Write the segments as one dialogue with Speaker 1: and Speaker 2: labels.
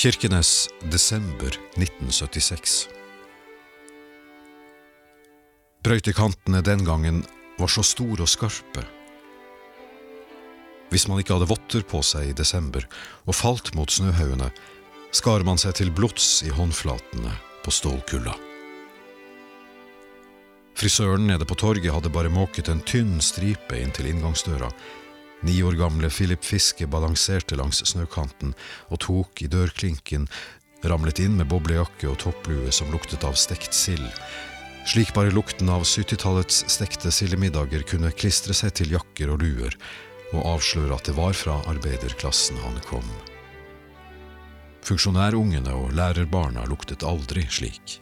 Speaker 1: Kirkenes, desember 1976. Brøytekantene den gangen var så store og skarpe. Hvis man ikke hadde votter på seg i desember og falt mot snøhaugene, skar man seg til blods i håndflatene på stålkulla. Frisøren nede på torget hadde bare måket en tynn stripe inn til inngangsdøra. Ni år gamle Philip Fiske balanserte langs snøkanten og tok i dørklinken, ramlet inn med boblejakke og topplue som luktet av stekt sild. Slik bare lukten av 70-tallets stekte sildemiddager kunne klistre seg til jakker og luer, og avsløre at det var fra arbeiderklassen han kom. Funksjonærungene og lærerbarna luktet aldri slik.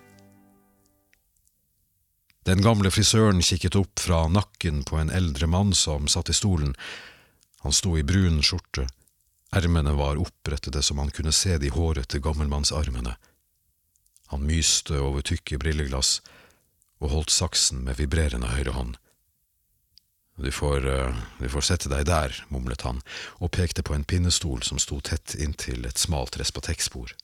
Speaker 1: Den gamle frisøren kikket opp fra nakken på en eldre mann som satt i stolen. Han sto i brun skjorte, ermene var opprettede så man kunne se de hårete gammelmannsarmene. Han myste over tykke brilleglass og holdt saksen med vibrerende høyre hånd. Du får, uh, du får sette deg der, mumlet han og pekte på en pinnestol som sto tett inntil et smalt respatekkspor.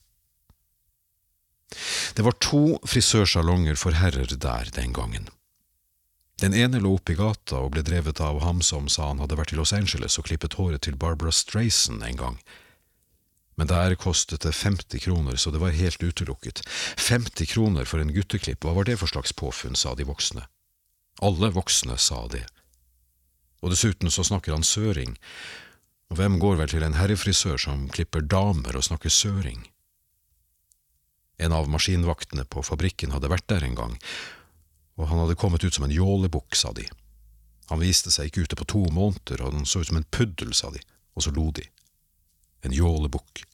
Speaker 1: Det var to frisørsalonger for herrer der den gangen. Den ene lå oppe i gata og ble drevet av ham som sa han hadde vært i Los Angeles og klippet håret til Barbara Strayson en gang. Men der kostet det 50 kroner, så det var helt utelukket. 50 kroner for en gutteklipp, hva var det for slags påfunn, sa de voksne. Alle voksne sa det. Og dessuten så snakker han søring, og hvem går vel til en herrefrisør som klipper damer og snakker søring? En av maskinvaktene på fabrikken hadde vært der en gang, og han hadde kommet ut som en jålebukk, sa de. Han viste seg ikke ute på to måneder, og han så ut som en puddel, sa de, og så lo de. En jålebukk.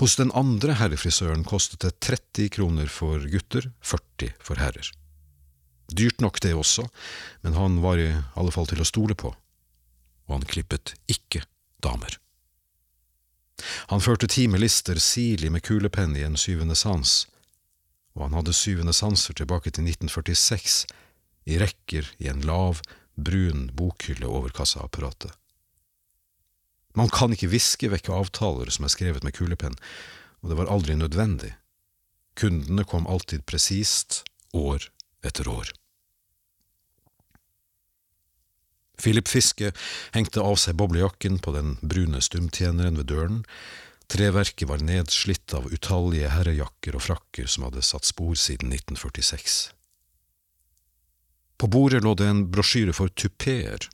Speaker 1: Hos den andre herrefrisøren kostet det 30 kroner for gutter, 40 for herrer. Dyrt nok det også, men han var i alle fall til å stole på, og han klippet ikke damer. Han førte timelister sirlig med kulepenn i en syvende sans, og han hadde syvende sanser tilbake til 1946, i rekker i en lav, brun bokhylle over kassaapparatet. Man kan ikke viske vekk avtaler som er skrevet med kulepenn, og det var aldri nødvendig. Kundene kom alltid presist, år etter år. Philip Fiske hengte av seg boblejakken på den brune stumtjeneren ved døren. Treverket var nedslitt av utallige herrejakker og frakker som hadde satt spor siden 1946. På bordet lå det en brosjyre for tupeer.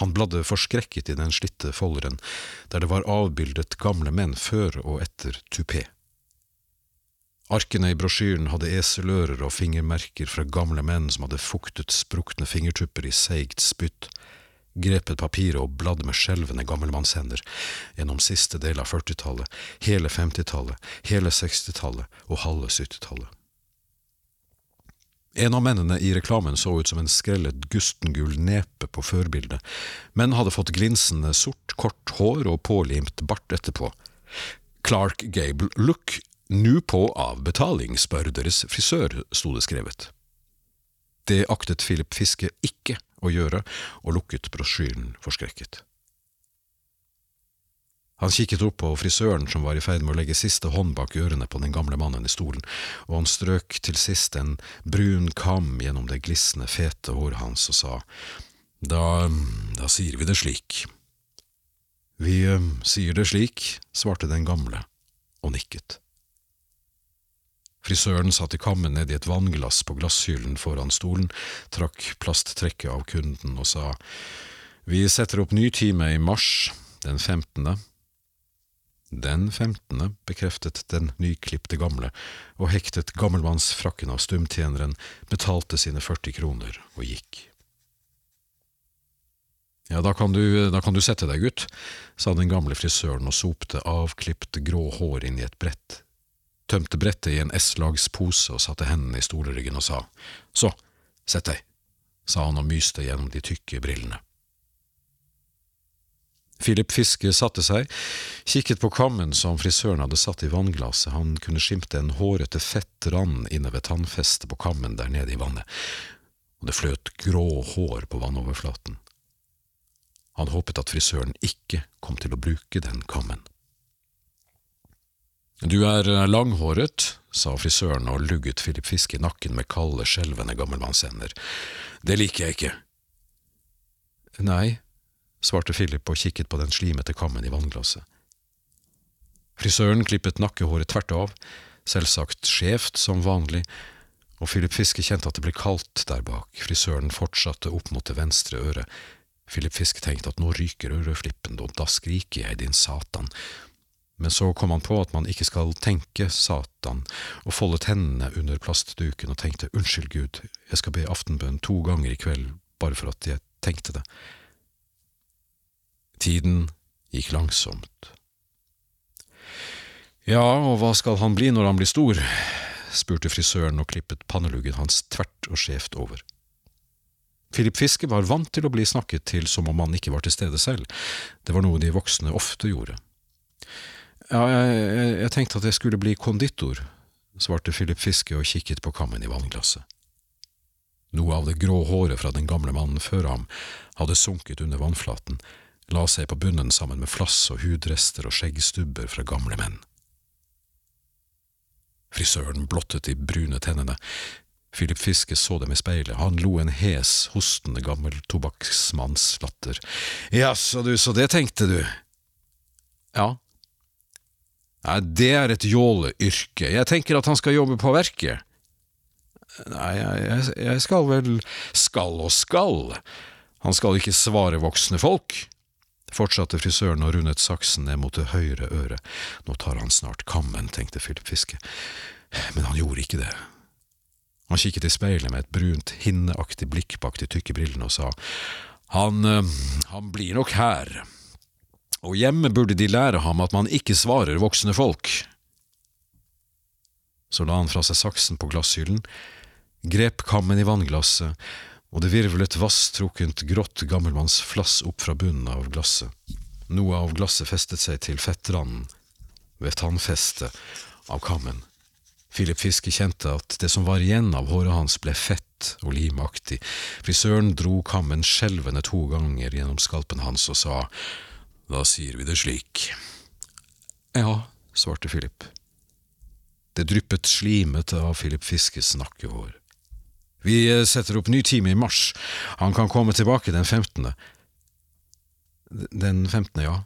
Speaker 1: Han bladde forskrekket i den slitte folderen, der det var avbildet gamle menn før og etter tupé. Arkene i brosjyren hadde eselører og fingermerker fra gamle menn som hadde fuktet sprukne fingertupper i seigt spytt, grepet papiret og bladde med skjelvende gammelmannshender gjennom siste del av førtitallet, hele femtitallet, hele sekstitallet og halve syttitallet. En av mennene i reklamen så ut som en skrellet gustengul nepe på førbildet, men hadde fått glinsende sort, kort hår og pålimt bart etterpå. Clark Gable Look Nå på avbetaling, spør deres frisør, sto det skrevet. Det aktet Philip Fiske ikke å gjøre, og lukket brosjyren forskrekket. Han kikket opp på frisøren som var i ferd med å legge siste hånd bak ørene på den gamle mannen i stolen, og han strøk til sist en brun kam gjennom det glisne, fete håret hans og sa, da, da sier vi det slik. Vi uh, sier det slik, svarte den gamle og nikket. Frisøren satt i kammen ned i et vannglass på glasshyllen foran stolen, trakk plasttrekket av kunden og sa Vi setter opp ny time i mars, den femtende. Den femtende, bekreftet den nyklipte gamle, og hektet gammelmannsfrakken av stumtjeneren, betalte sine 40 kroner og gikk. Ja, da kan, du, da kan du sette deg, gutt, sa den gamle frisøren og sopte avklipt grå hår inn i et brett tømte brettet i en S-lagspose og satte hendene i stoleryggen og sa Så, sett deg, sa han og myste gjennom de tykke brillene. Philip Fiske satte seg, kikket på kammen som frisøren hadde satt i vannglasset, han kunne skimte en hårete fett rand inne ved tannfestet på kammen der nede i vannet, og det fløt grå hår på vannoverflaten. Han håpet at frisøren ikke kom til å bruke den kammen. Du er eh, langhåret, sa frisøren og lugget Philip Fiske i nakken med kalde, skjelvende gammelmannshender. Det liker jeg ikke. Nei, svarte Philip og kikket på den slimete kammen i vannglasset. Frisøren klippet nakkehåret tvert av, selvsagt skjevt som vanlig, og Philip Fiske kjente at det ble kaldt der bak, frisøren fortsatte opp mot det venstre øret. Philip Fiske tenkte at nå ryker øreflippen, og da skriker jeg, din satan. Men så kom han på at man ikke skal tenke Satan, og foldet hendene under plastduken og tenkte unnskyld, Gud, jeg skal be aftenbønn to ganger i kveld bare for at jeg tenkte det. Tiden gikk langsomt. Ja, og hva skal han bli når han blir stor? spurte frisøren og klippet panneluggen hans tvert og skjevt over. Philip Fiske var vant til å bli snakket til som om han ikke var til stede selv, det var noe de voksne ofte gjorde. Ja, jeg, jeg, jeg tenkte at jeg skulle bli konditor, svarte Philip Fiske og kikket på kammen i vannglasset. Noe av det grå håret fra den gamle mannen før ham hadde sunket under vannflaten, la seg på bunnen sammen med flass og hudrester og skjeggstubber fra gamle menn. Frisøren blottet de brune tennene. Philip Fiske så dem i speilet, han lo en hes, hostende gammel tobakksmannslatter. Jaså du, så det tenkte du? Ja. Nei, det er et jåleyrke, jeg tenker at han skal jobbe på verket. Nei, jeg, jeg skal vel… Skal og skal, han skal ikke svare voksne folk fortsatte frisøren og rundet saksen ned mot det høyre øret. Nå tar han snart kammen, tenkte Philip Fiske, men han gjorde ikke det. Han kikket i speilet med et brunt, hinneaktig blikk bak de tykke brillene og sa, han, eh, han blir nok her, og hjemme burde de lære ham at man ikke svarer voksne folk. Så la han fra seg saksen på glasshyllen, grep kammen i vannglasset og det virvlet vasstrukkent, grått gammelmannsflass opp fra bunnen av glasset. Noe av glasset festet seg til fettranden ved tannfestet av kammen. Philip Fiske kjente at det som var igjen av håret hans ble fett og limaktig. Frisøren dro kammen skjelvende to ganger gjennom skalpen hans og sa, da sier vi det slik. Ja, svarte Philip. Det dryppet slimete av Philip Fiskes nakkehår. Vi eh, setter opp ny time i mars. Han kan komme tilbake den femtende. Den femtende, ja,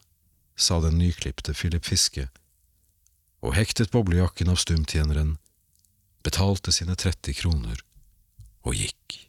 Speaker 1: sa den nyklipte Philip Fiske, og hektet boblejakken av stumtjeneren, betalte sine 30 kroner og gikk.